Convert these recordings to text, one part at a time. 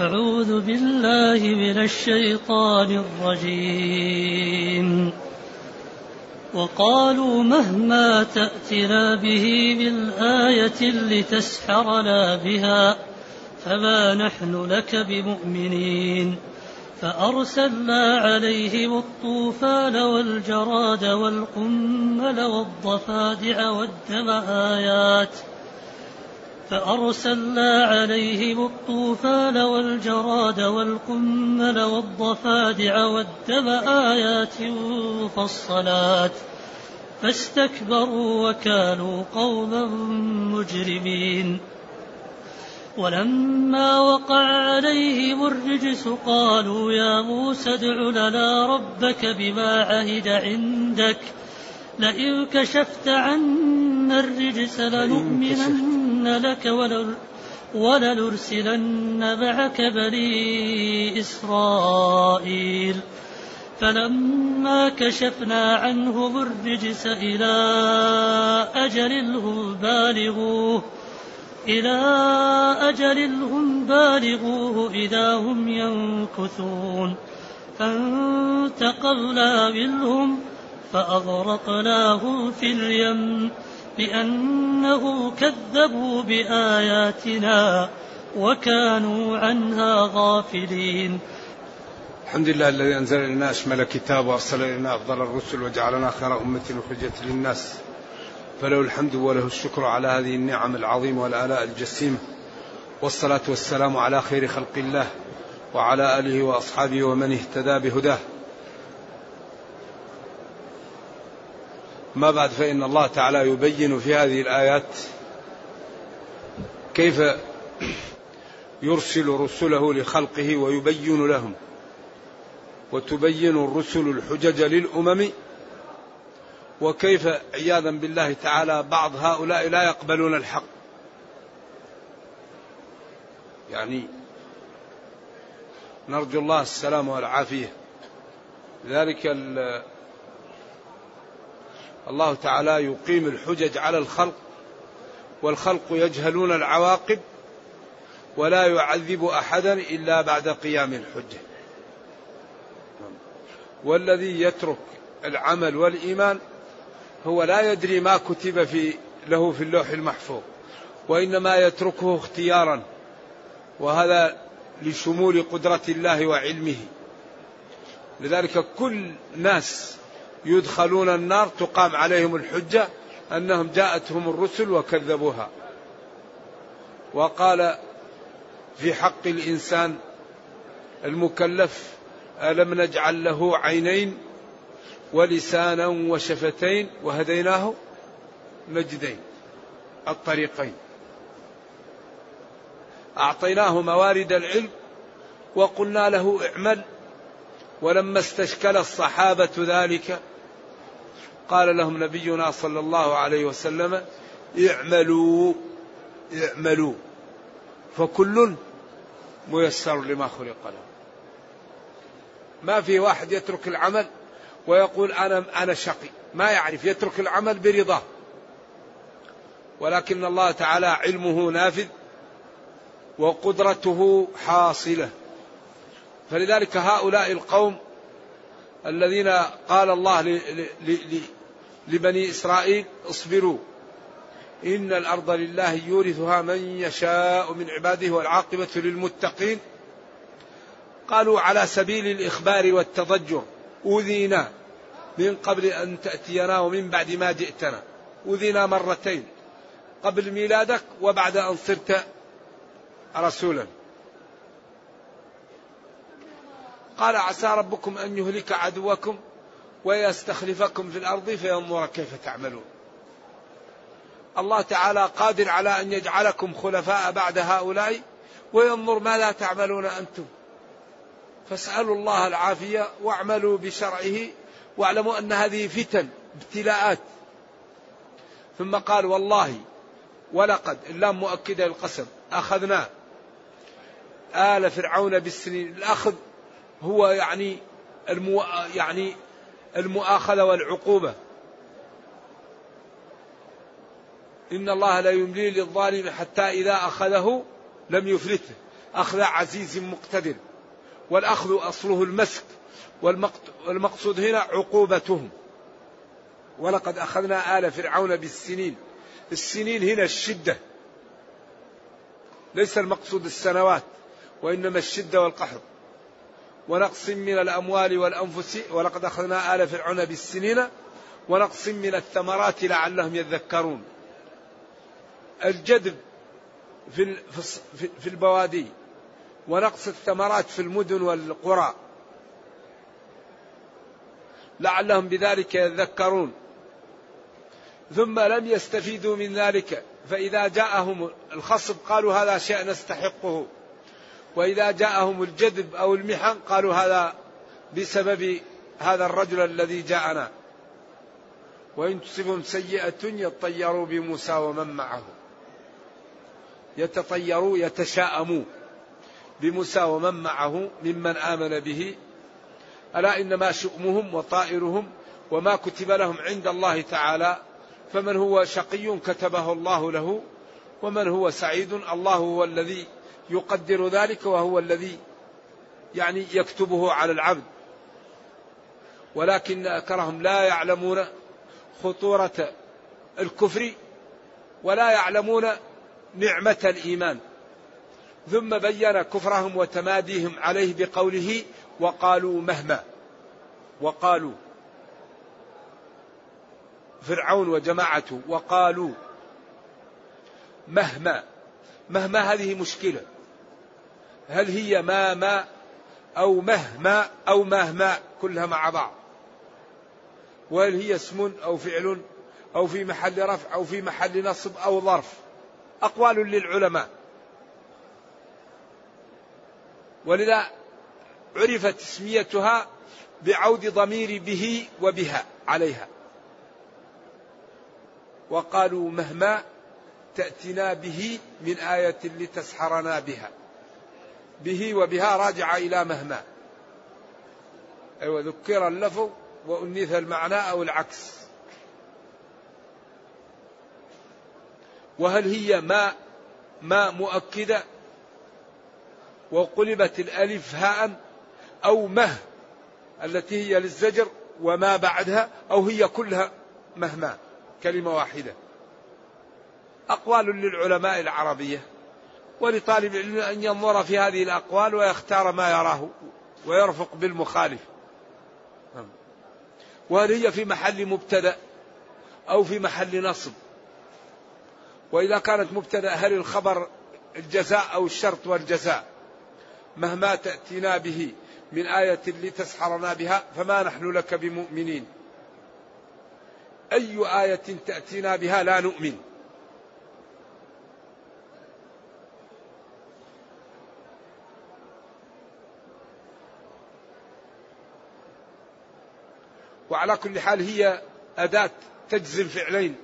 أعوذ بالله من الشيطان الرجيم. وقالوا مهما تأتنا به من آية لتسحرنا بها فما نحن لك بمؤمنين. فأرسلنا عليهم الطوفان والجراد والقمل والضفادع والدم آيات فأرسلنا عليهم الطوفان والجراد والقمل والضفادع والدم آيات مفصلات فاستكبروا وكانوا قوما مجرمين. ولما وقع عليهم الرجس قالوا يا موسى ادع لنا ربك بما عهد عندك لئن كشفت عنا الرجس لنؤمنن لك ولنرسلن معك بني إسرائيل. فلما كشفنا عنهم الرجس إلى أجل هم بالغوه إلى أجل هم بالغوه إذا هم ينكثون. فانتقمنا منهم فأغرقناهم في اليم بأنهم كذبوا بآياتنا وكانوا عنها غافلين. الحمد لله الذي أنزل إلينا أشمل كتاب وأرسل إلينا أفضل الرسل وجعلنا خير أمة أخرجت للناس. فله الحمد وله الشكر على هذه النعم العظيمة والآلاء الجسيمة. والصلاة والسلام على خير خلق الله وعلى آله وأصحابه ومن اهتدى بهداه. ما بعد فإن الله تعالى يبين في هذه الآيات كيف يرسل رسله لخلقه ويبين لهم وتبين الرسل الحجج للأمم وكيف عياذا بالله تعالى بعض هؤلاء لا يقبلون الحق. يعني نرجو الله السلام والعافية. لذلك الله تعالى يقيم الحجج على الخلق والخلق يجهلون العواقب ولا يعذب أحدا إلا بعد قيام الحجة. والذي يترك العمل والإيمان هو لا يدري ما كتب في له في اللوح المحفوظ وإنما يتركه اختيارا وهذا لشمول قدرة الله وعلمه. لذلك كل ناس يدخلون النار تقام عليهم الحجة أنهم جاءتهم الرسل وكذبوها. وقال في حق الإنسان المكلف ألم نجعل له عينين ولسانا وشفتين وهديناه نجدين الطريقين. أعطيناه موارد العلم وقلنا له اعمل. ولما استشكل الصحابة ذلك قال لهم نبينا صلى الله عليه وسلم اعملوا اعملوا. فكل ميسر لما خلق له. ما في واحد يترك العمل ويقول أنا أنا شقي. ما يعرف يترك العمل برضاه. ولكن الله تعالى علمه نافذ وقدرته حاصلة. فلذلك هؤلاء القوم الذين قال الله لبني إسرائيل اصبروا. إن الأرض لله يورثها من يشاء من عباده والعاقبة للمتقين. قالوا على سبيل الإخبار والتضجر أوذينا من قبل أن تأتينا ومن بعد ما جئتنا. أوذينا مرتين قبل ميلادك وبعد أن صرت رسولا. قال عسى ربكم أن يهلك عدوكم ويستخلفكم في الأرض فينظر كيف تعملون. الله تعالى قادر على أن يجعلكم خلفاء بعد هؤلاء وينظر ماذا تعملون أنتم. فاسألوا الله العافية واعملوا بشرعه واعلموا أن هذه فتن ابتلاءات. ثم قال والله ولقد اللام مؤكدة للقسم أخذنا آل فرعون بالسنين. الأخذ هو يعني المو... يعني المؤاخذة والعقوبة. إن الله لا يملي للظالم حتى إذا أخذه لم يفلته. أخذ عزيز مقتدر. والأخذ أصله المسك. والمقصود هنا عقوبتهم. ولقد أخذنا آل فرعون بالسنين. السنين هنا الشدة. ليس المقصود السنوات وإنما الشدة والقحط ونقص من الأموال والأنفس ولقد أخذنا آل فرعون بالسنين ونقص من الثمرات لعلهم يذكرون. الجدب في في البوادي ونقص الثمرات في المدن والقرى لعلهم بذلك يذكرون. ثم لم يستفيدوا من ذلك فإذا جاءهم الخصب قالوا هذا شيء نستحقه. وإذا جاءهم الجذب أو المحن قالوا هذا بسبب هذا الرجل الذي جاءنا. وإن تصبهم سيئة يطيروا بموسى ومن معه. يتطيروا يتشاءموا بموسى ومن معه ممن آمن به. ألا إنما شؤمهم وطائرهم وما كتب لهم عند الله تعالى. فمن هو شقي كتبه الله له ومن هو سعيد الله هو الذي يقدر ذلك وهو الذي يعني يكتبه على العبد. ولكن أكرهم لا يعلمون خطورة الكفر ولا يعلمون نعمة الإيمان. ثم بين كفرهم وتماديهم عليه بقوله وقالوا مهما وقالوا فرعون وجماعته وقالوا مهما. مهما هذه مشكلة. هل هي ما ما أو مهما أو مهما كلها مع بعض؟ وهل هي اسم أو فعل أو في محل رفع أو في محل نصب أو ظرف؟ أقوال للعلماء. ولذا عرفت اسميتها بعود ضمير به وبها عليها. وقالوا مهما تأتنا به من آية لتسحرنا بها. به وبها راجعة إلى مهما. أيوة ذكر اللفظ وأنث المعنى أو العكس. وهل هي ما ما مؤكدة؟ وقلبت الألف هاء أو مه التي هي للزجر وما بعدها أو هي كلها مهما كلمة واحدة. أقوال للعلماء العربية. ولطالب العلم أن ينظر في هذه الأقوال ويختار ما يراه ويرفق بالمخالف. وهل هي في محل مبتدأ أو في محل نصب؟ وإذا كانت مبتدأ هل الخبر الجزاء أو الشرط والجزاء؟ مهما تأتينا به من آية لتسحرنا بها فما نحن لك بمؤمنين؟ أي آية تأتينا بها لا نؤمن. وعلى كل حال هي أداة تجزم فعلين.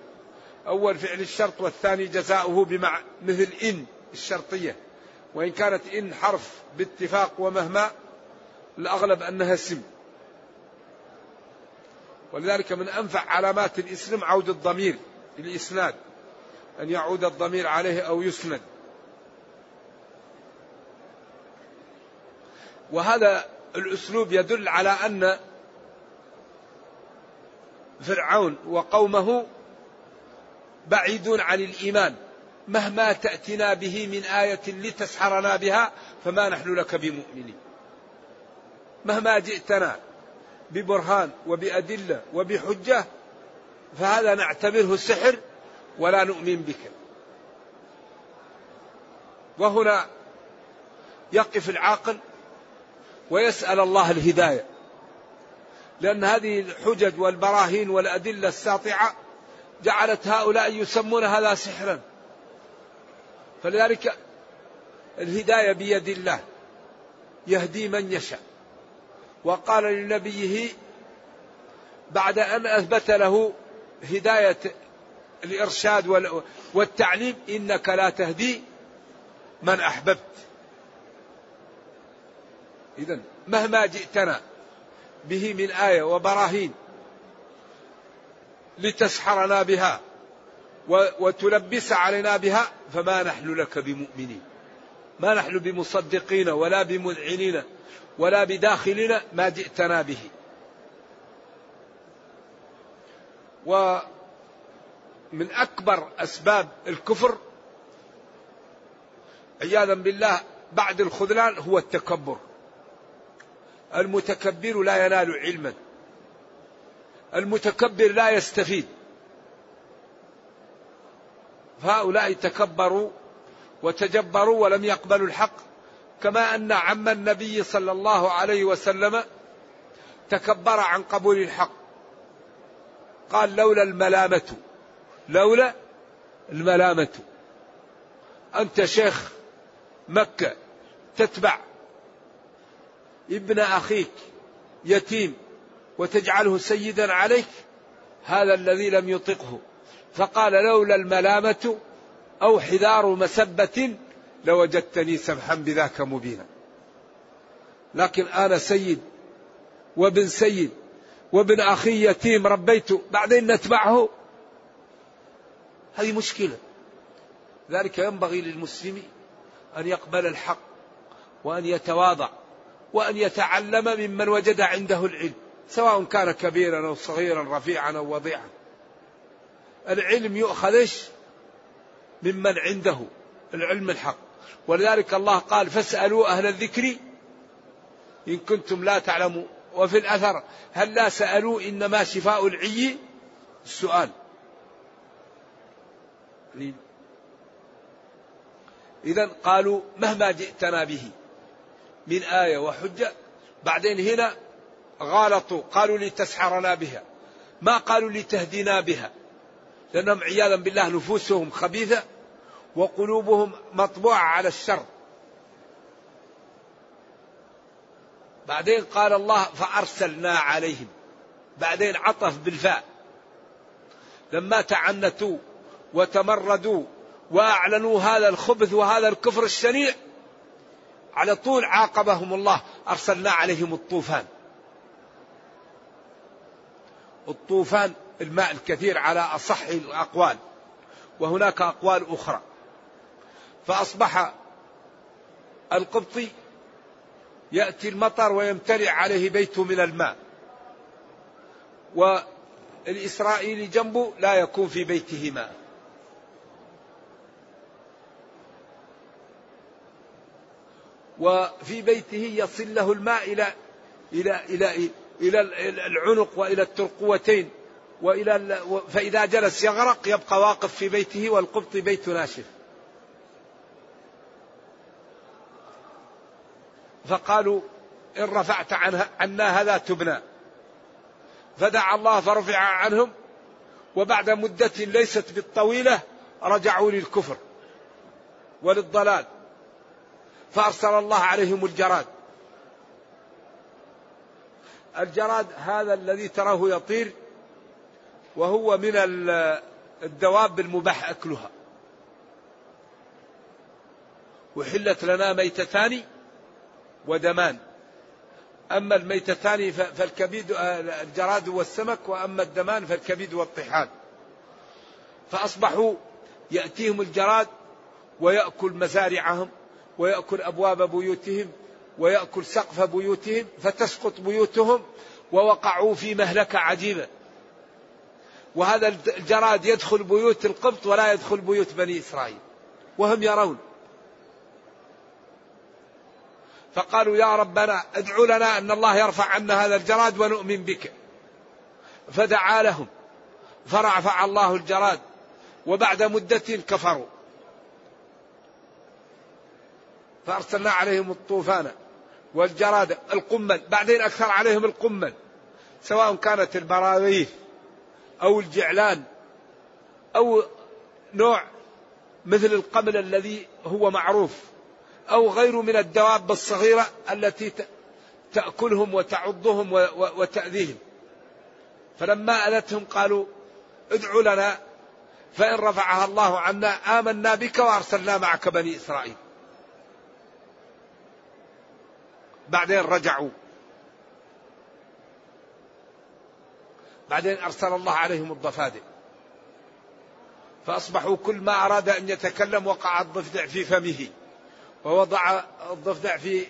أول فعل الشرط والثاني جزاؤه بمع مثل إن الشرطية. وإن كانت إن حرف باتفاق ومهما الأغلب أنها اسم. ولذلك من أنفع علامات الإسلام عود الضمير الإسناد أن يعود الضمير عليه أو يسند. وهذا الأسلوب يدل على أن فرعون وقومه بعيدون عن الإيمان. مهما تأتنا به من آية لتسحرنا بها فما نحن لك بمؤمنين. مهما جئتنا ببرهان وبأدلة وبحجة فهذا نعتبره سحر ولا نؤمن بك. وهنا يقف العاقل ويسأل الله الهداية. لأن هذه الحجج والبراهين والأدلة الساطعة جعلت هؤلاء يسمون هذا سحرا. فلذلك الهداية بيد الله يهدي من يشاء. وقال لنبيه بعد أن أثبت له هداية الإرشاد والتعليم إنك لا تهدي من أحببت. إذا مهما جئتنا به من آية وبراهين لتسحرنا بها وتلبس علينا بها فما نحن لك بمؤمنين. ما نحن بمصدقين ولا بمذعنين ولا بداخلين ما جئتنا به. ومن أكبر أسباب الكفر عياذا بالله بعد الخذلان هو التكبر. المتكبر لا ينال علما. المتكبر لا يستفيد. فهؤلاء تكبروا وتجبروا ولم يقبلوا الحق كما أن عم النبي صلى الله عليه وسلم تكبر عن قبول الحق. قال لولا الملامة لولا الملامة. أنت شيخ مكة تتبع ابن أخيك يتيم وتجعله سيدا عليك هذا الذي لم يطقه. فقال لولا الملامة أو حذار مسبة لوجدتني سمحا بذاك مبينا. لكن أنا سيد وابن سيد وابن أخي يتيم ربيته بعدين نتبعه؟ هذه مشكلة. ذلك ينبغي للمسلم أن يقبل الحق وأن يتواضع. وأن يتعلم ممن وجد عنده العلم سواء كان كبيرا أو صغيرا رفيعا أو وضيعا. العلم يؤخذ إيش؟ ممن عنده العلم الحق. ولذلك الله قال فاسألوا أهل الذكر إن كنتم لا تعلموا وفي الأثر هل لا سألوا إنما شفاء العي السؤال. إذا قالوا مهما جئتنا به من آية وحجة. بعدين هنا غالطوا قالوا لتسحرنا بها. ما قالوا لتهدينا بها. لأنهم عياذا بالله نفوسهم خبيثة وقلوبهم مطبوعة على الشر. بعدين قال الله فأرسلنا عليهم. بعدين عطف بالفاء. لما تعنتوا وتمردوا وأعلنوا هذا الخبث وهذا الكفر الشنيع على طول عاقبهم الله أرسلنا عليهم الطوفان. الطوفان الماء الكثير على أصح الأقوال وهناك أقوال أخرى. فأصبح القبطي يأتي المطر ويمتلئ عليه بيته من الماء. والإسرائيلي جنبه لا يكون في بيته ماء. وفي بيته يصل له الماء إلى إلى إلى إلى العنق وإلى الترقوتين وإلى فإذا جلس يغرق يبقى واقف في بيته والقبط بيت ناشف. فقالوا إن رفعت عنها عنا هذا تبنى. فدعا الله فرفع عنهم وبعد مدة ليست بالطويلة رجعوا للكفر وللضلال. فأرسل الله عليهم الجراد. الجراد هذا الذي تراه يطير وهو من الدواب المباح أكلها. وحلت لنا ميتتان ودمان. أما الميتتان فالكبيد الجراد والسمك وأما الدمان فالكبيد والطحال. فأصبحوا يأتيهم الجراد ويأكل مزارعهم. ويأكل أبواب بيوتهم ويأكل سقف بيوتهم فتسقط بيوتهم ووقعوا في مهلكة عجيبة. وهذا الجراد يدخل بيوت القبط ولا يدخل بيوت بني إسرائيل. وهم يرون. فقالوا يا ربنا ادعو لنا أن الله يرفع عنا هذا الجراد ونؤمن بك. فدعا لهم. فرفع الله الجراد. وبعد مدة كفروا. فأرسلنا عليهم الطوفان والجراد القمل بعدين أكثر عليهم القمل سواء كانت البراغيث أو الجعلان أو نوع مثل القمل الذي هو معروف أو غيره من الدواب الصغيرة التي تأكلهم وتعضهم وتأذيهم. فلما أذتهم قالوا ادعوا لنا فإن رفعها الله عنا آمنا بك وأرسلنا معك بني إسرائيل. بعدين رجعوا. بعدين أرسل الله عليهم الضفادع. فأصبحوا كل ما أراد أن يتكلم وقع الضفدع في فمه. ووضع الضفدع في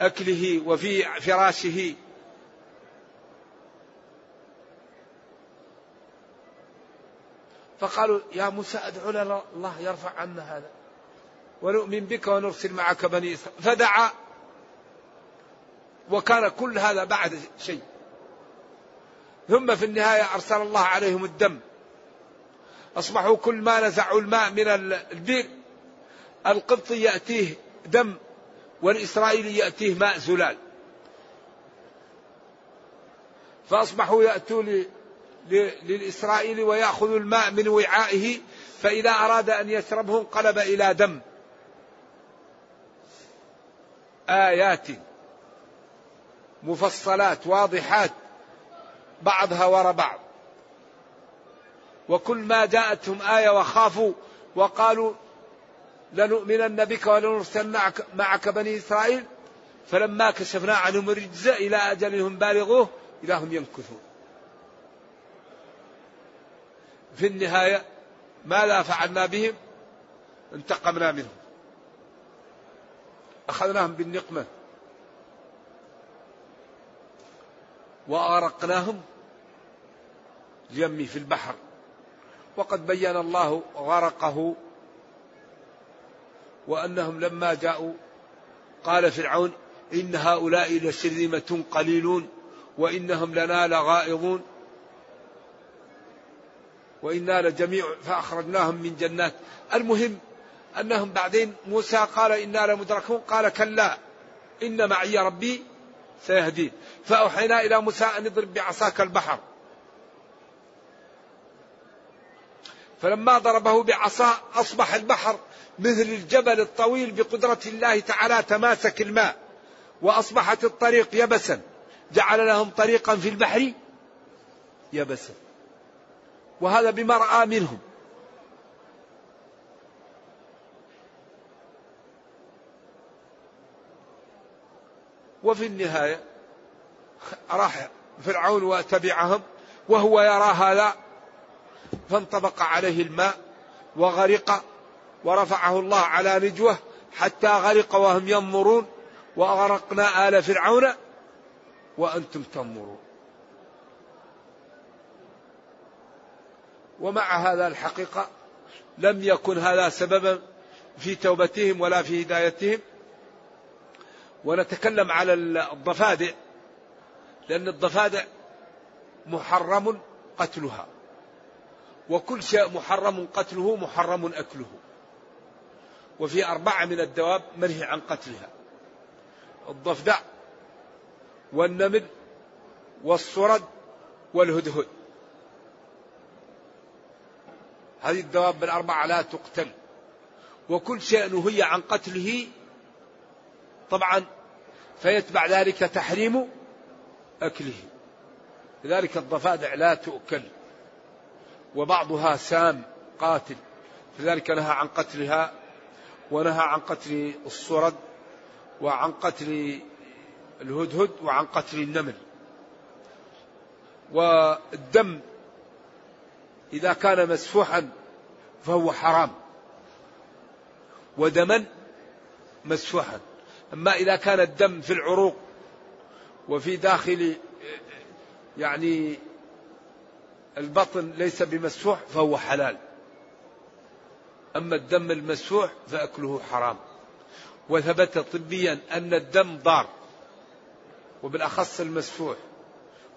أكله وفي فراشه. فقالوا يا موسى ادعو لنا الله يرفع عنا هذا. ونؤمن بك ونرسل معك بني إسرائيل. فدعا وكان كل هذا بعد شيء. ثم في النهاية أرسل الله عليهم الدم. أصبحوا كل ما نزعوا الماء من البئر. القبطي يأتيه دم والإسرائيلي يأتيه ماء زلال. فأصبحوا يأتوا للإسرائيلي ويأخذ الماء من وعائه. فإذا أراد أن يشربه انقلب إلى دم. آيات. مفصلات واضحات بعضها وراء بعض. وكل ما جاءتهم آية وخافوا وقالوا لنؤمنن بك ولنرسلن معك بني إسرائيل فلما كشفنا عنهم الرجز إلى أجلهم بالغوه إذا هم ينكثون. في النهاية ماذا فعلنا بهم؟ انتقمنا منهم. أخذناهم بالنقمة. وأغرقناهم اليم في البحر. وقد بين الله غرقه وأنهم لما جاءوا قال فرعون إن هؤلاء لشرذمة قليلون وإنهم لنا لغائظون وإنا لجميع فأخرجناهم من جنات. المهم أنهم بعدين موسى قال إنا لمدركون قال كلا إن معي ربي سيهدين فأوحينا إلى موسى أن اضرب بعصاك البحر. فلما ضربه بعصا أصبح البحر مثل الجبل الطويل بقدرة الله تعالى تماسك الماء وأصبحت الطريق يبسا. جعل لهم طريقا في البحر يبسا. وهذا بما رأى منهم. وفي النهاية راح فرعون وتبعهم وهو يرى هذا فانطبق عليه الماء وغرق ورفعه الله على نجوة حتى غرق وهم ينظرون وأغرقنا آل فرعون وأنتم تنظرون. ومع هذا الحقيقة لم يكن هذا سببا في توبتهم ولا في هدايتهم ونتكلم على الضفادع لأن الضفادع محرم قتلها. وكل شيء محرم قتله محرم أكله. وفي أربعة من الدواب منهي عن قتلها. الضفدع والنمل والصرد والهدهد. هذه الدواب الأربعة لا تقتل. وكل شيء نهي عن قتله طبعا فيتبع ذلك تحريم أكله. لذلك الضفادع لا تؤكل. وبعضها سام قاتل. لذلك نهى عن قتلها ونهى عن قتل الصرد وعن قتل الهدهد وعن قتل النمل. والدم إذا كان مسفوحا فهو حرام. ودما مسفوحا. أما إذا كان الدم في العروق وفي داخل يعني البطن ليس بمسفوح فهو حلال. أما الدم المسفوح فأكله حرام. وثبت طبيا أن الدم ضار وبالأخص المسفوح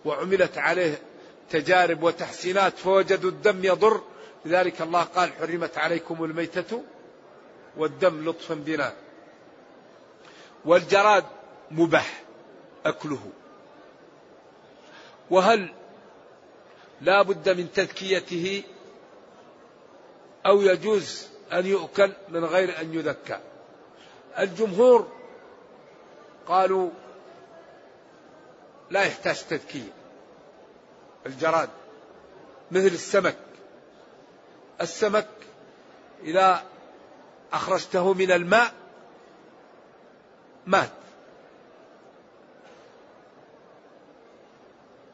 وعملت عليه تجارب وتحسينات فوجدوا الدم يضر. لذلك الله قال حرمت عليكم الميتة والدم لطفا بنا. والجراد مباح أكله. وهل لا بد من تذكيته أو يجوز أن يؤكل من غير أن يذكى؟ الجمهور قالوا لا يحتاج تذكية. الجراد مثل السمك. السمك إذا أخرجته من الماء مات.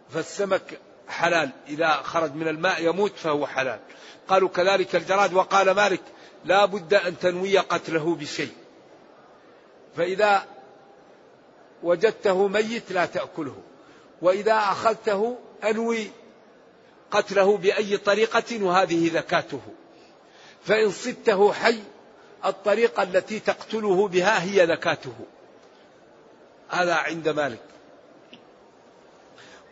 فالسمك حلال. إذا خرج من الماء يموت فهو حلال. قالوا كذلك الجراد. وقال مالك لا بد أن تنوي قتله بشيء. فإذا وجدته ميت لا تأكله. وإذا أخذته أنوي قتله بأي طريقة وهذه ذكاته فإن صدته حي الطريقة التي تقتله بها هي ذكاته هذا عند مالك.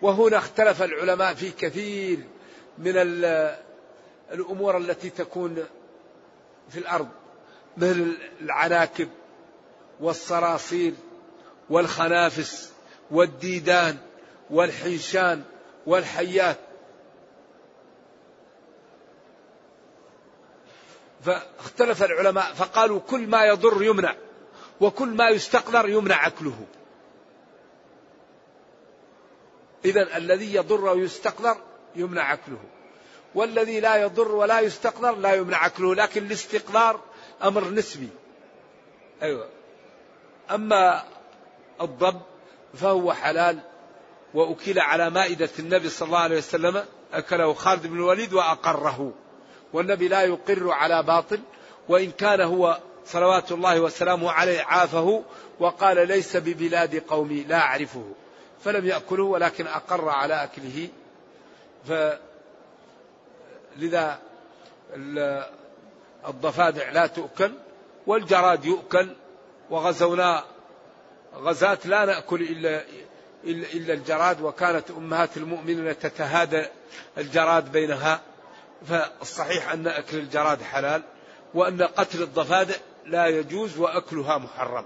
وهنا اختلف العلماء في كثير من الأمور التي تكون في الأرض مثل العناكب والصراصير والخنافس والديدان والحنشان والحيات. فاختلف العلماء فقالوا كل ما يضر يمنع وكل ما يستقدر يمنع أكله. إذا الذي يضر ويستقدر يمنع أكله. والذي لا يضر ولا يستقدر لا يمنع أكله لكن الاستقدار أمر نسبي. أيوة. أما الضب فهو حلال وأكل على مائدة النبي صلى الله عليه وسلم أكله خالد بن الوليد وأقره. والنبي لا يقر على باطل وإن كان هو صلوات الله وسلامه عليه عافه وقال ليس ببلاد قومي لا أعرفه. فلم يأكله ولكن أقر على أكله. ف لذا الضفادع لا تؤكل والجراد يؤكل وغزونا غزاة لا نأكل إلا إلا الجراد وكانت أمهات المؤمنين تتهادى الجراد بينها. فالصحيح أن أكل الجراد حلال وأن قتل الضفادع لا يجوز وأكلها محرم.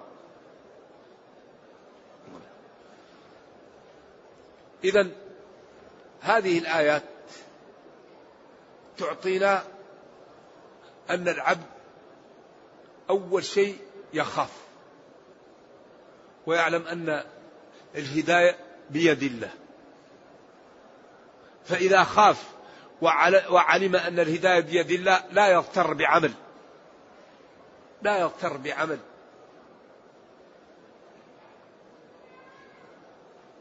إذا هذه الآيات تعطينا أن العبد أول شيء يخاف ويعلم أن الهداية بيد الله. فإذا خاف وعلم أن الهداية بيد الله لا يغتر بعمل. لا يغتر بعمل.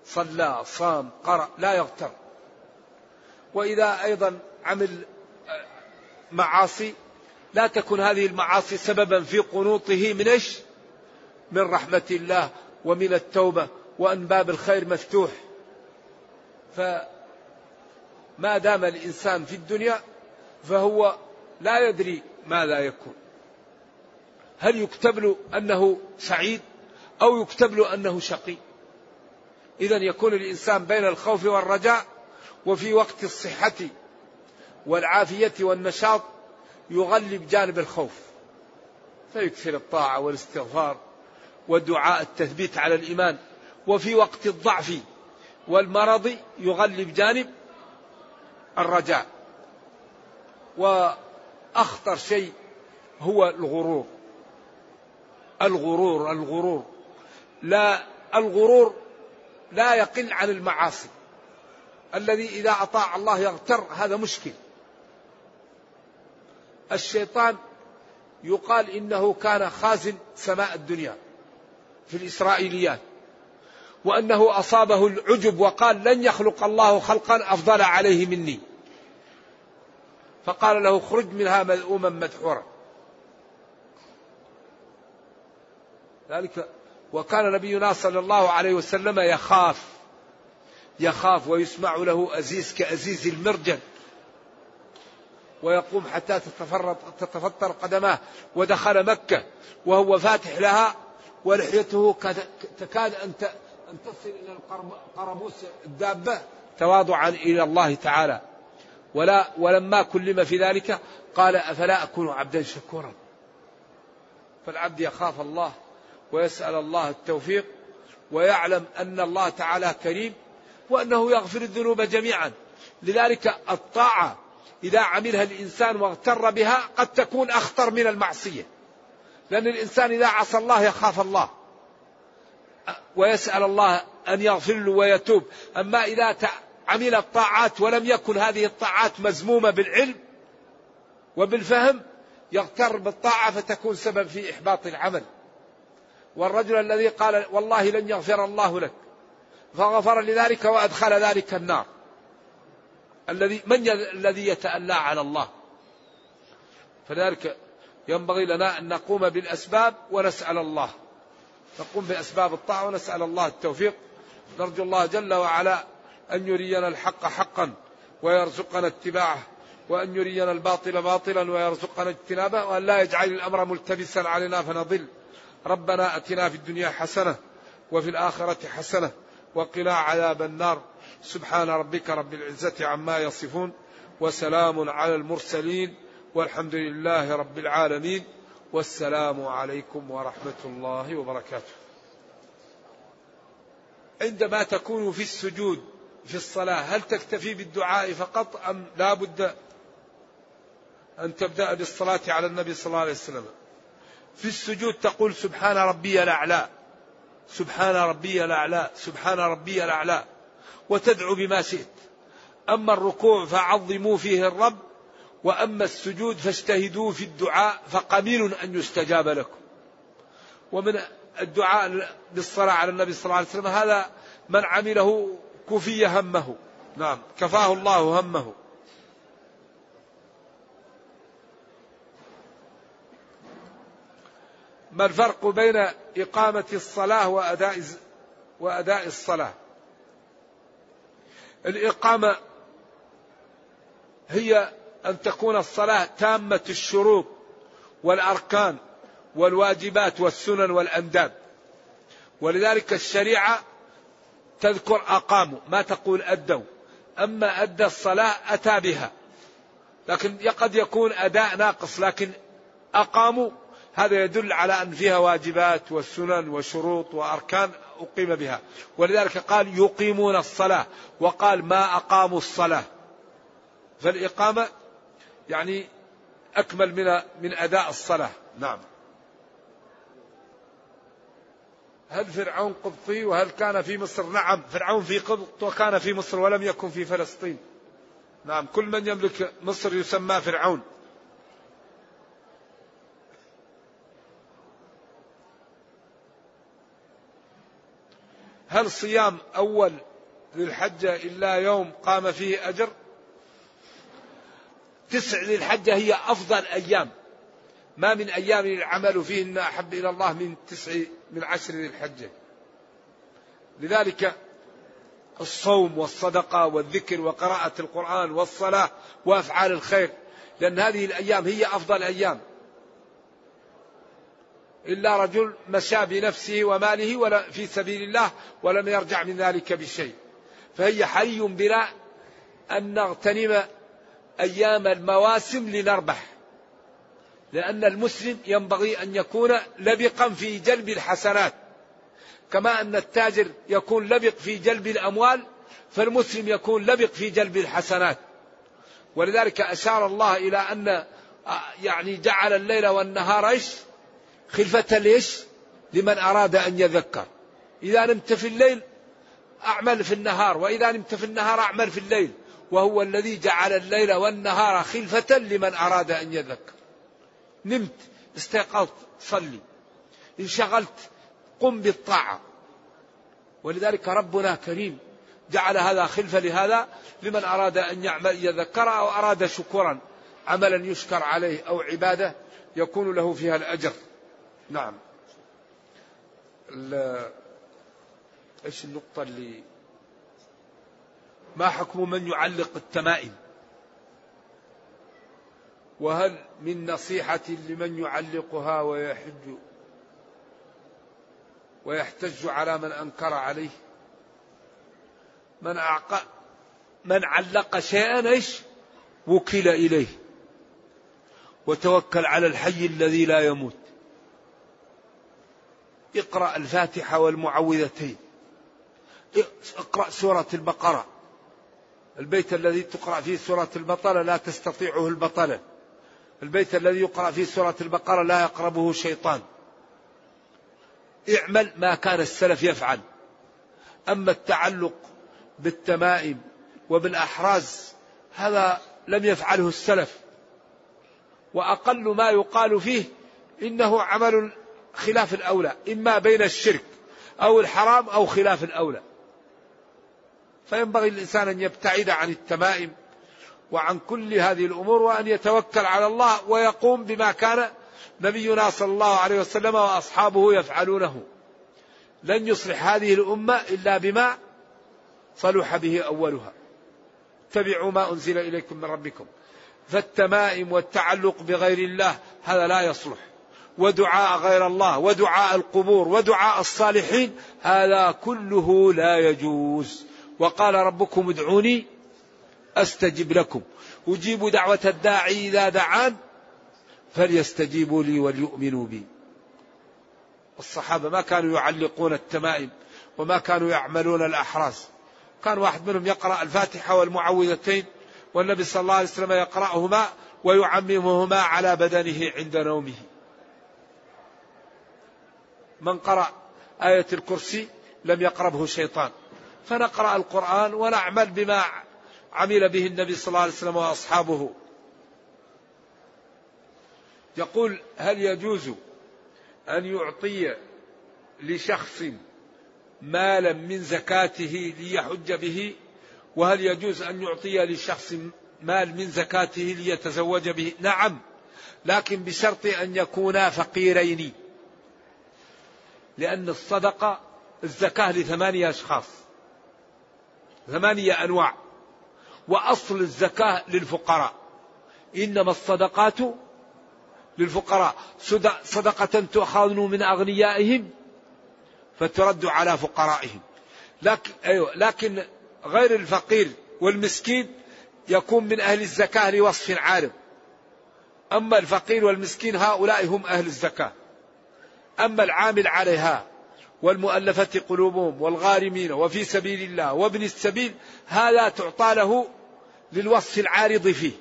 صلى صام قرأ لا يغتر. وإذا أيضا عمل معاصي لا تكن هذه المعاصي سببا في قنوطه من إيش؟ من رحمة الله ومن التوبة وأن باب الخير مفتوح. فما دام الإنسان في الدنيا فهو لا يدري ماذا يكون. هل يكتب له أنه سعيد أو يكتب له أنه شقي؟ إذا يكون الإنسان بين الخوف والرجاء وفي وقت الصحة والعافية والنشاط يغلب جانب الخوف. فيكثر الطاعة والاستغفار ودعاء التثبيت على الإيمان. وفي وقت الضعف والمرض يغلب جانب الرجاء. وأخطر شيء هو الغرور. الغرور الغرور. لا الغرور لا يقل عن المعاصي. الذي إذا أطاع الله يغتر هذا مشكل. الشيطان يقال إنه كان خازن سماء الدنيا في الإسرائيليات وأنه أصابه العجب وقال لن يخلق الله خلقا أفضل عليه مني. فقال له اخرج منها مذءوما مدحورا. ذلك وكان نبينا صلى الله عليه وسلم يخاف. يخاف ويسمع له أزيز كأزيز المرجل. ويقوم حتى تتفطر قدماه. ودخل مكة. وهو فاتح لها. ولحيته تكاد أن تصل إلى قربوس الدابة تواضعا إلى الله تعالى. ولا ولما كلم في ذلك قال أفلا أكون عبدا شكورا. فالعبد يخاف الله. ويسأل الله التوفيق ويعلم أن الله تعالى كريم وأنه يغفر الذنوب جميعا. لذلك الطاعة إذا عملها الإنسان واغتر بها قد تكون أخطر من المعصية. لأن الإنسان إذا عصى الله يخاف الله. ويسأل الله أن يغفر له ويتوب. أما إذا عمل الطاعات ولم يكن هذه الطاعات مزمومة بالعلم وبالفهم يغتر بالطاعة فتكون سبب في إحباط العمل. والرجل الذي قال والله لن يغفر الله لك فغفر لذلك وأدخل ذلك النار. الذي من الذي يتألى على الله. فذلك ينبغي لنا أن نقوم بالأسباب ونسأل الله. نقوم بأسباب الطاعة ونسأل الله التوفيق. نرجو الله جل وعلا أن يرينا الحق حقا ويرزقنا اتباعه وأن يرينا الباطل باطلا ويرزقنا اجتنابه وأن لا يجعل الأمر ملتبسا علينا فنضل. ربنا أتنا في الدنيا حسنة وفي الآخرة حسنة وقنا عذاب النار. سبحان ربك رب العزة عما يصفون وسلام على المرسلين والحمد لله رب العالمين. والسلام عليكم ورحمة الله وبركاته. عندما تكون في السجود في الصلاة هل تكتفي بالدعاء فقط أم لا بد أن تبدأ بالصلاة على النبي صلى الله عليه وسلم؟ في السجود تقول سبحان ربي الأعلى سبحان ربي الأعلى سبحان ربي الأعلى وتدعو بما شئت. أما الركوع فعظموا فيه الرب وأما السجود فاجتهدوا في الدعاء فقليل أن يستجاب لكم. ومن الدعاء بالصلاة على النبي صلى الله عليه وسلم هذا من عمله كفي همه. نعم كفاه الله همه. ما الفرق بين إقامة الصلاة وأداء وأداء الصلاة؟ الإقامة هي أن تكون الصلاة تامة الشروط والأركان والواجبات والسنن والأنداب. ولذلك الشريعة تذكر أقاموا ما تقول أدوا. أما أدى الصلاة أتى بها. لكن قد يكون أداء ناقص لكن أقاموا هذا يدل على أن فيها واجبات والسنن وشروط وأركان أقيم بها. ولذلك قال يقيمون الصلاة وقال ما أقاموا الصلاة. فالإقامة يعني أكمل من من أداء الصلاة. نعم. هل فرعون قبطي وهل كان في مصر؟ نعم فرعون في قبط وكان في مصر ولم يكن في فلسطين. نعم كل من يملك مصر يسمى فرعون. هل صيام أول ذي الحجة إلا يوم قام فيه أجر؟ تسع ذي الحجة هي أفضل أيام. ما من أيام العمل فيهن أحب إلى الله من تسع من عشر ذي الحجة. لذلك الصوم والصدقة والذكر وقراءة القرآن والصلاة وأفعال الخير لأن هذه الأيام هي أفضل أيام. إلا رجل مشى بنفسه وماله ولا في سبيل الله ولم يرجع من ذلك بشيء. فهي حري بنا أن نغتنم أيام المواسم لنربح. لأن المسلم ينبغي أن يكون لبقا في جلب الحسنات. كما أن التاجر يكون لبق في جلب الأموال فالمسلم يكون لبق في جلب الحسنات. ولذلك أشار الله إلى أن يعني جعل الليل والنهار إيش خلفة ليش؟ لمن أراد أن يذكر. إذا نمت في الليل أعمل في النهار وإذا نمت في النهار أعمل في الليل. وهو الذي جعل الليل والنهار خلفة لمن أراد أن يذكر. نمت استيقظت صلي انشغلت قم بالطاعة. ولذلك ربنا كريم جعل هذا خلفة لهذا لمن أراد أن يعمل يذكر أو أراد شكرا عملا يشكر عليه أو عبادة يكون له فيها الأجر. نعم. إيش النقطة اللي ما حكم من يعلق التمائم؟ وهل من نصيحة لمن يعلقها ويحج ويحتج على من أنكر عليه؟ من أعق من علق شيئا إيش؟ وكل إليه. وتوكل على الحي الذي لا يموت. اقرأ الفاتحة والمعوذتين. اقرأ سورة البقرة. البيت الذي تقرأ فيه سورة البطلة لا تستطيعه البطلة. البيت الذي يقرأ فيه سورة البقرة لا يقربه شيطان. اعمل ما كان السلف يفعل. أما التعلق بالتمائم وبالأحراز هذا لم يفعله السلف. وأقل ما يقال فيه إنه عمل خلاف الأولى إما بين الشرك أو الحرام أو خلاف الأولى. فينبغي الإنسان أن يبتعد عن التمائم وعن كل هذه الأمور وأن يتوكل على الله ويقوم بما كان نبينا صلى الله عليه وسلم وأصحابه يفعلونه. لن يصلح هذه الأمة إلا بما صلح به أولها. اتبعوا ما أنزل إليكم من ربكم. فالتمائم والتعلق بغير الله هذا لا يصلح. ودعاء غير الله ودعاء القبور ودعاء الصالحين هذا كله لا يجوز. وقال ربكم ادعوني أستجب لكم. أجيب دعوة الداعي إذا دعان فليستجيبوا لي وليؤمنوا بي. الصحابة ما كانوا يعلقون التمائم وما كانوا يعملون الأحراس. كان واحد منهم يقرأ الفاتحة والمعوذتين والنبي صلى الله عليه وسلم يقرأهما ويعممهما على بدنه عند نومه. من قرأ آية الكرسي لم يقربه شيطان. فنقرأ القرآن ونعمل بما عمل به النبي صلى الله عليه وسلم وأصحابه. يقول هل يجوز أن يعطي لشخص مالا من زكاته ليحج به؟ وهل يجوز أن يعطي لشخص مال من زكاته ليتزوج به؟ نعم لكن بشرط أن يكونا فقيرين. لأن الصدقة الزكاة لثمانية أشخاص ثمانية أنواع وأصل الزكاة للفقراء. إنما الصدقات للفقراء. صدقة تؤخذ من أغنيائهم فترد على فقرائهم. لكن, أيوة لكن غير الفقير والمسكين يكون من أهل الزكاة لوصف عارض أما الفقير والمسكين هؤلاء هم أهل الزكاة. أما العامل عليها والمؤلفة قلوبهم والغارمين وفي سبيل الله وابن السبيل هذا تعطى له للوصف العارض فيه.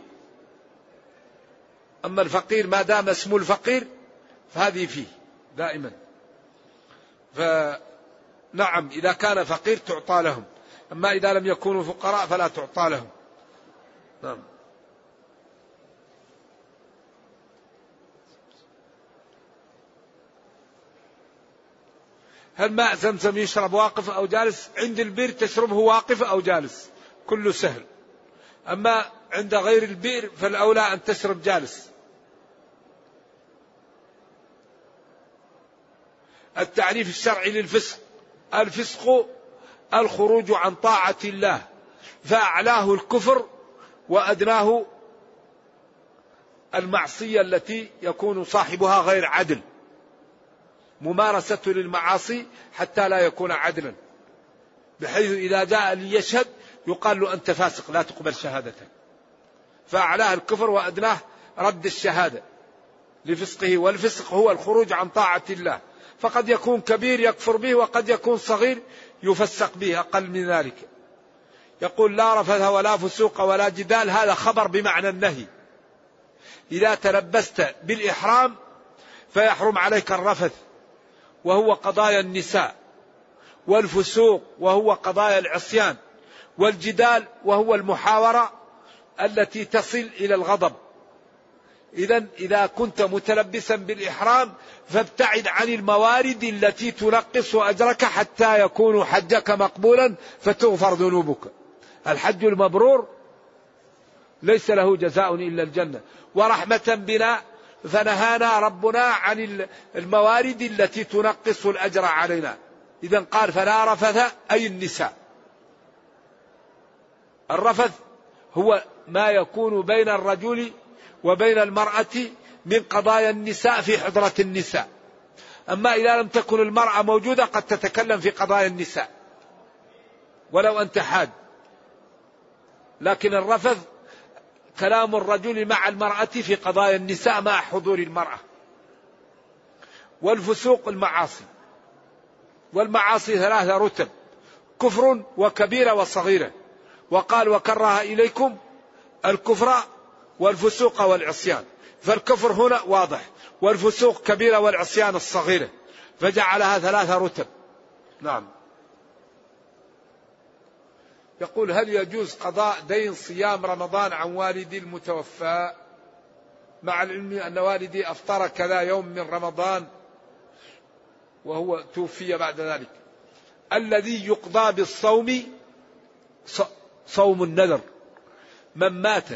أما الفقير ما دام اسمه الفقير فهذه فيه دائما. فنعم إذا كان فقير تعطى لهم أما إذا لم يكونوا فقراء فلا تعطى لهم. نعم. هل ماء زمزم يشرب واقف أو جالس؟ عند البئر تشربه واقف أو جالس. كله سهل. أما عند غير البئر فالأولى أن تشرب جالس. التعريف الشرعي للفسق. الفسق الخروج عن طاعة الله. فأعلاه الكفر وأدناه المعصية التي يكون صاحبها غير عدل. ممارسته للمعاصي حتى لا يكون عدلا. بحيث إذا جاء ليشهد يقال له أنت فاسق لا تقبل شهادتك فأعلاه الكفر وأدناه رد الشهادة. لفسقه والفسق هو الخروج عن طاعة الله. فقد يكون كبير يكفر به وقد يكون صغير يفسق به أقل من ذلك. يقول لا رفث ولا فسوق ولا جدال هذا خبر بمعنى النهي. إذا تلبست بالإحرام فيحرم عليك الرفث. وهو قضايا النساء والفسوق وهو قضايا العصيان والجدال وهو المحاورة التي تصل إلى الغضب. إذا إذا كنت متلبسا بالإحرام فابتعد عن الموارد التي تنقص أجرك حتى يكون حجك مقبولا فتغفر ذنوبك. الحج المبرور ليس له جزاء إلا الجنة. ورحمة بنا فنهانا ربنا عن الموارد التي تنقص الأجر علينا. إذا قال فلا رفث أي النساء. الرفث هو ما يكون بين الرجل وبين المرأة من قضايا النساء في حضرة النساء. أما إذا لم تكن المرأة موجودة قد تتكلم في قضايا النساء. ولو أنت حاد. لكن الرفث كلام الرجل مع المرأة في قضايا النساء مع حضور المرأة. والفسوق المعاصي. والمعاصي ثلاثة رتب. كفر وكبيرة وصغيرة. وقال وكره إليكم الكفر والفسوق والعصيان. فالكفر هنا واضح. والفسوق كبيرة والعصيان الصغيرة. فجعلها ثلاثة رتب. نعم. يقول هل يجوز قضاء دين صيام رمضان عن والدي المتوفى؟ مع العلم أن والدي أفطر كذا يوم من رمضان وهو توفي بعد ذلك. الذي يقضى بالصوم صوم النذر. من مات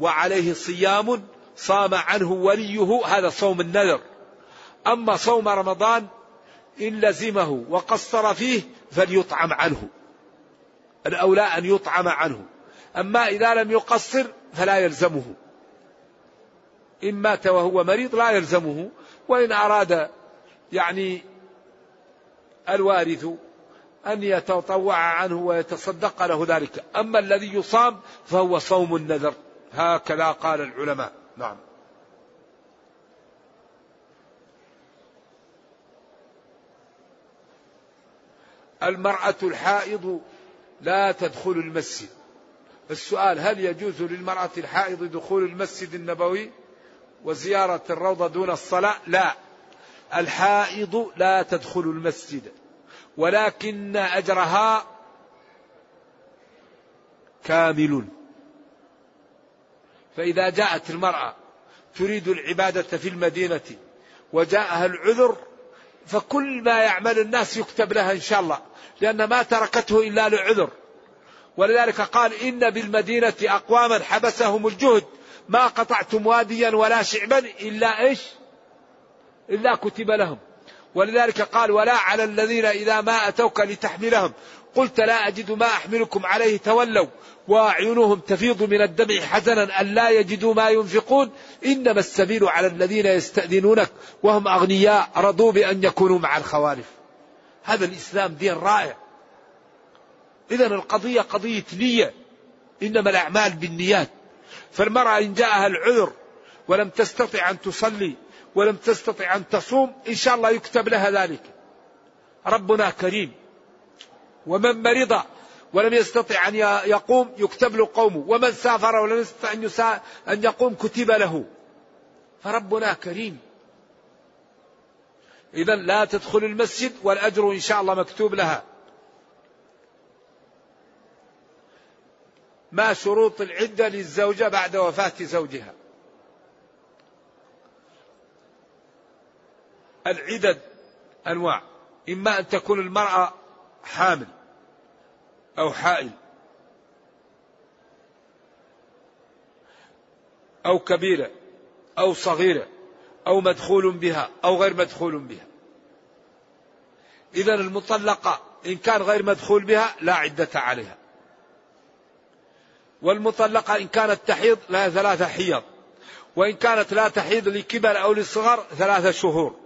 وعليه صيام صام عنه وليه هذا صوم النذر. أما صوم رمضان إن لزمه وقصر فيه فليطعم عنه. الأولى أن يطعم عنه. أما إذا لم يقصر فلا يلزمه. إن مات وهو مريض لا يلزمه. وإن أراد يعني الوارث أن يتطوع عنه ويتصدق له ذلك. أما الذي يصام فهو صوم النذر. هكذا قال العلماء. نعم. المرأة الحائض لا تدخل المسجد. السؤال هل يجوز للمرأة الحائض دخول المسجد النبوي وزيارة الروضة دون الصلاة؟ لا. الحائض لا تدخل المسجد ولكن أجرها كامل. فإذا جاءت المرأة تريد العبادة في المدينة وجاءها العذر فكل ما يعمل الناس يكتب لها إن شاء الله لأن ما تركته إلا لعذر. ولذلك قال إن بالمدينة أقواما حبسهم الجهد ما قطعتم واديا ولا شعبا إلا إيش؟ إلا كتب لهم. ولذلك قال ولا على الذين إذا ما أتوك لتحملهم. قلت لا أجد ما أحملكم عليه تولوا. وأعينهم تفيض من الدمع حزنا أن لا يجدوا ما ينفقون. إنما السبيل على الذين يستأذنونك وهم أغنياء رضوا بأن يكونوا مع الخوالف. هذا الإسلام دين رائع. إذا القضية قضية نية. إنما الأعمال بالنيات. فالمرأة إن جاءها العذر ولم تستطع أن تصلي ولم تستطع أن تصوم إن شاء الله يكتب لها ذلك. ربنا كريم. ومن مرض ولم يستطع أن يقوم يكتب له قومه ومن سافر ولم يستطع أن, أن يقوم كتب له. فربنا كريم. إذا لا تدخل المسجد والأجر إن شاء الله مكتوب لها. ما شروط العدة للزوجة بعد وفاة زوجها. العدد أنواع. إما أن تكون المرأة حامل. أو حائل أو كبيرة أو صغيرة أو مدخول بها أو غير مدخول بها. إذا المطلقة إن كان غير مدخول بها لا عدة عليها. والمطلقة إن كانت تحيض لها ثلاثة حيض وإن كانت لا تحيض لكبر أو لصغر ثلاثة شهور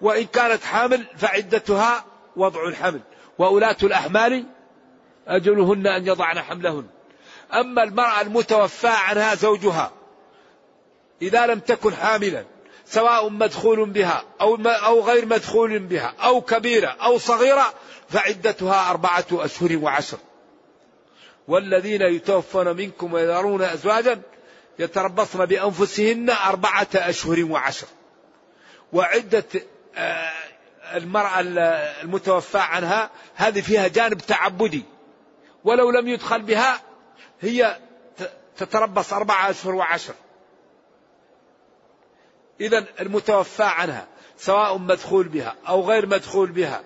وإن كانت حامل فعدتها وضع الحمل. وأولاة الأحمال أجلهن أن يضعن حملهن. أما المرأة المتوفى عنها زوجها إذا لم تكن حاملا سواء مدخول بها أو أو غير مدخول بها أو كبيرة أو صغيرة فعدتها أربعة أشهر وعشر. والذين يتوفون منكم ويذرون أزواجا يتربصن بأنفسهن أربعة أشهر وعشر. وعدة آه، المرأة المتوفى عنها هذه فيها جانب تعبدي. ولو لم يدخل بها هي تتربص أربعة أشهر وعشر. إذا المتوفى عنها سواء مدخول بها أو غير مدخول بها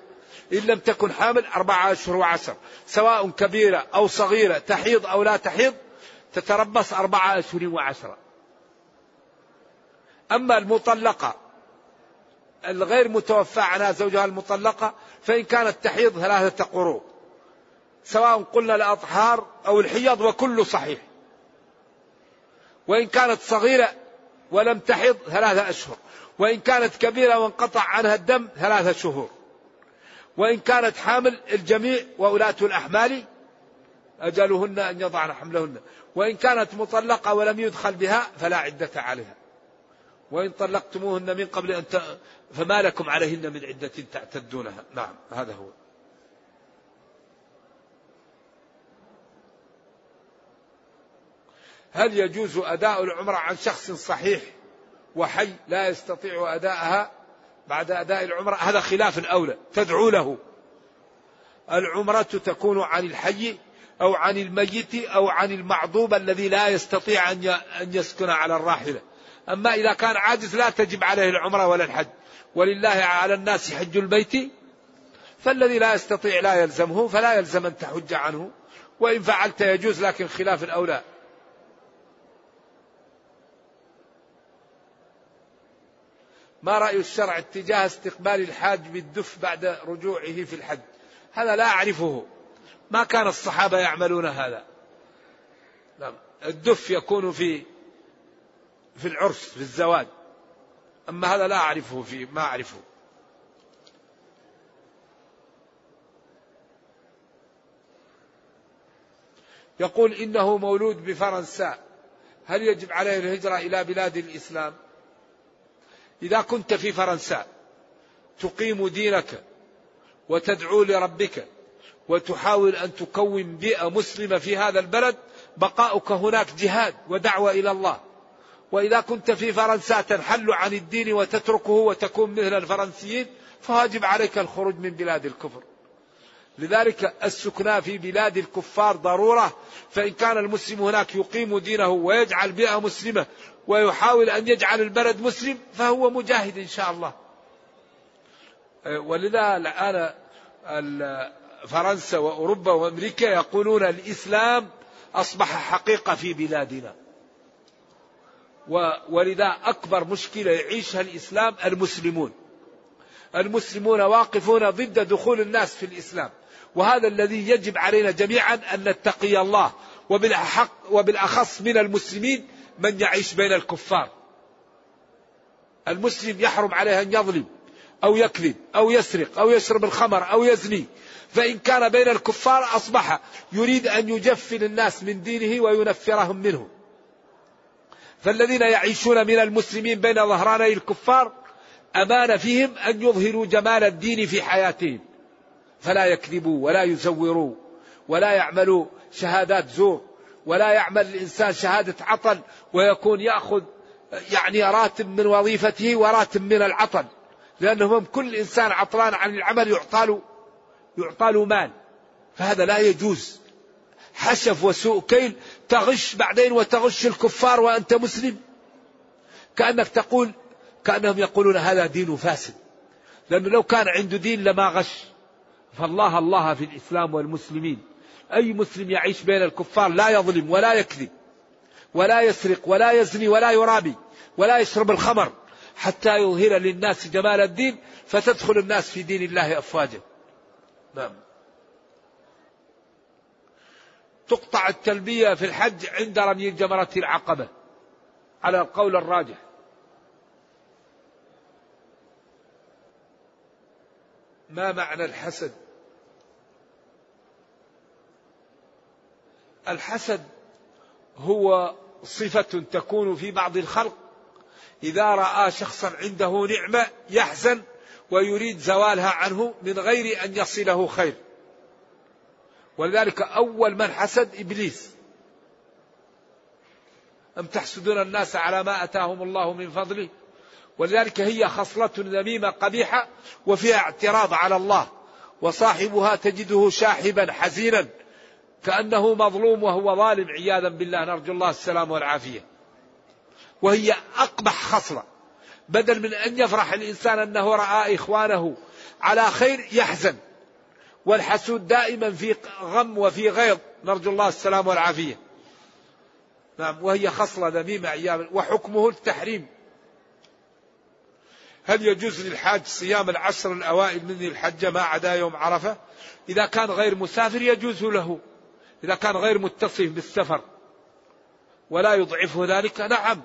إن لم تكن حامل أربعة أشهر وعشر. سواء كبيرة أو صغيرة تحيض أو لا تحيض تتربص أربعة أشهر وعشرة أما المطلقة الغير متوفى عنها زوجها المطلقة فإن كانت تحيض ثلاثة قروء سواء قلنا الأطهار أو الحيض وكل صحيح. وإن كانت صغيرة ولم تحض ثلاثة أشهر. وإن كانت كبيرة وانقطع عنها الدم ثلاثة شهور. وإن كانت حامل الجميع وأولاة الأحمال أجلهن أن يضعن حملهن. وإن كانت مطلقة ولم يدخل بها فلا عدة عليها. وإن طلقتموهن من قبل أن ت... فما لكم عليهن من عدة تعتدونها. نعم هذا هو. هل يجوز أداء العمرة عن شخص صحيح وحي لا يستطيع أداءها بعد أداء العمرة؟ هذا خلاف الأولى تدعو له. العمرة تكون عن الحي أو عن الميت أو عن المعضوب الذي لا يستطيع أن يسكن على الراحلة. أما إذا كان عاجز لا تجب عليه العمرة ولا الحج. ولله على الناس حج البيت. فالذي لا يستطيع لا يلزمه فلا يلزم أن تحج عنه. وإن فعلت يجوز لكن خلاف الأولى. ما رأي الشرع اتجاه استقبال الحاج بالدف بعد رجوعه في الحج؟ هذا لا أعرفه. ما كان الصحابة يعملون هذا. نعم. الدف يكون في في العرس في الزواج. أما هذا لا أعرفه فيه ما أعرفه. يقول إنه مولود بفرنسا. هل يجب عليه الهجرة إلى بلاد الإسلام؟ إذا كنت في فرنسا تقيم دينك وتدعو لربك وتحاول أن تكون بيئة مسلمة في هذا البلد بقاؤك هناك جهاد ودعوة إلى الله. وإذا كنت في فرنسا تنحل عن الدين وتتركه وتكون مثل الفرنسيين فواجب عليك الخروج من بلاد الكفر. لذلك السكنى في بلاد الكفار ضرورة فإن كان المسلم هناك يقيم دينه ويجعل بيئة مسلمة ويحاول أن يجعل البلد مسلم فهو مجاهد إن شاء الله. ولذا الآن فرنسا وأوروبا وأمريكا يقولون الإسلام أصبح حقيقة في بلادنا. ولذا أكبر مشكلة يعيشها الإسلام المسلمون. المسلمون واقفون ضد دخول الناس في الإسلام. وهذا الذي يجب علينا جميعا أن نتقي الله وبالأحق وبالأخص من المسلمين من يعيش بين الكفار. المسلم يحرم عليه أن يظلم أو يكذب أو يسرق أو يشرب الخمر أو يزني. فإن كان بين الكفار أصبح يريد أن يجفل الناس من دينه وينفرهم منه. فالذين يعيشون من المسلمين بين ظهراني الكفار أمان فيهم أن يظهروا جمال الدين في حياتهم. فلا يكذبوا ولا يزوروا ولا يعملوا شهادات زور. ولا يعمل الإنسان شهادة عطل ويكون يأخذ يعني راتب من وظيفته وراتب من العطل. لأنهم كل إنسان عطلان عن العمل يعطى له يعطى له مال. فهذا لا يجوز. حشف وسوء كيل تغش بعدين وتغش الكفار وأنت مسلم. كأنك تقول كأنهم يقولون هذا دين فاسد. لأنه لو كان عنده دين لما غش. فالله الله في الإسلام والمسلمين. أي مسلم يعيش بين الكفار لا يظلم ولا يكذب ولا يسرق ولا يزني ولا يرابي ولا يشرب الخمر حتى يظهر للناس جمال الدين فتدخل الناس في دين الله أفواجا. نعم. تقطع التلبية في الحج عند رمي جمرة العقبة على القول الراجح. ما معنى الحسد؟ الحسد هو صفة تكون في بعض الخلق. إذا رأى شخصا عنده نعمة يحزن ويريد زوالها عنه من غير أن يصله خير. ولذلك أول من حسد إبليس. أم تحسدون الناس على ما أتاهم الله من فضله؟ ولذلك هي خصلة ذميمة قبيحة وفيها اعتراض على الله. وصاحبها تجده شاحبا حزينا. كأنه مظلوم وهو ظالم عياذا بالله نرجو الله السلام والعافية. وهي أقبح خصلة بدل من أن يفرح الإنسان أنه رأى إخوانه على خير يحزن والحسود دائما في غم وفي غيظ نرجو الله السلام والعافية. نعم وهي خصلة ذميمة أيام وحكمه التحريم. هل يجوز للحاج صيام العشر الأوائل من الحجة ما عدا يوم عرفة؟ إذا كان غير مسافر يجوز له. إذا كان غير متصف بالسفر ولا يضعفه ذلك نعم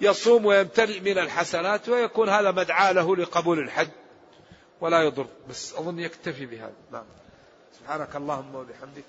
يصوم ويمتلئ من الحسنات ويكون هذا مدعاة له لقبول الحج ولا يضر بس أظن يكتفي بهذا. نعم. سبحانك اللهم وبحمدك.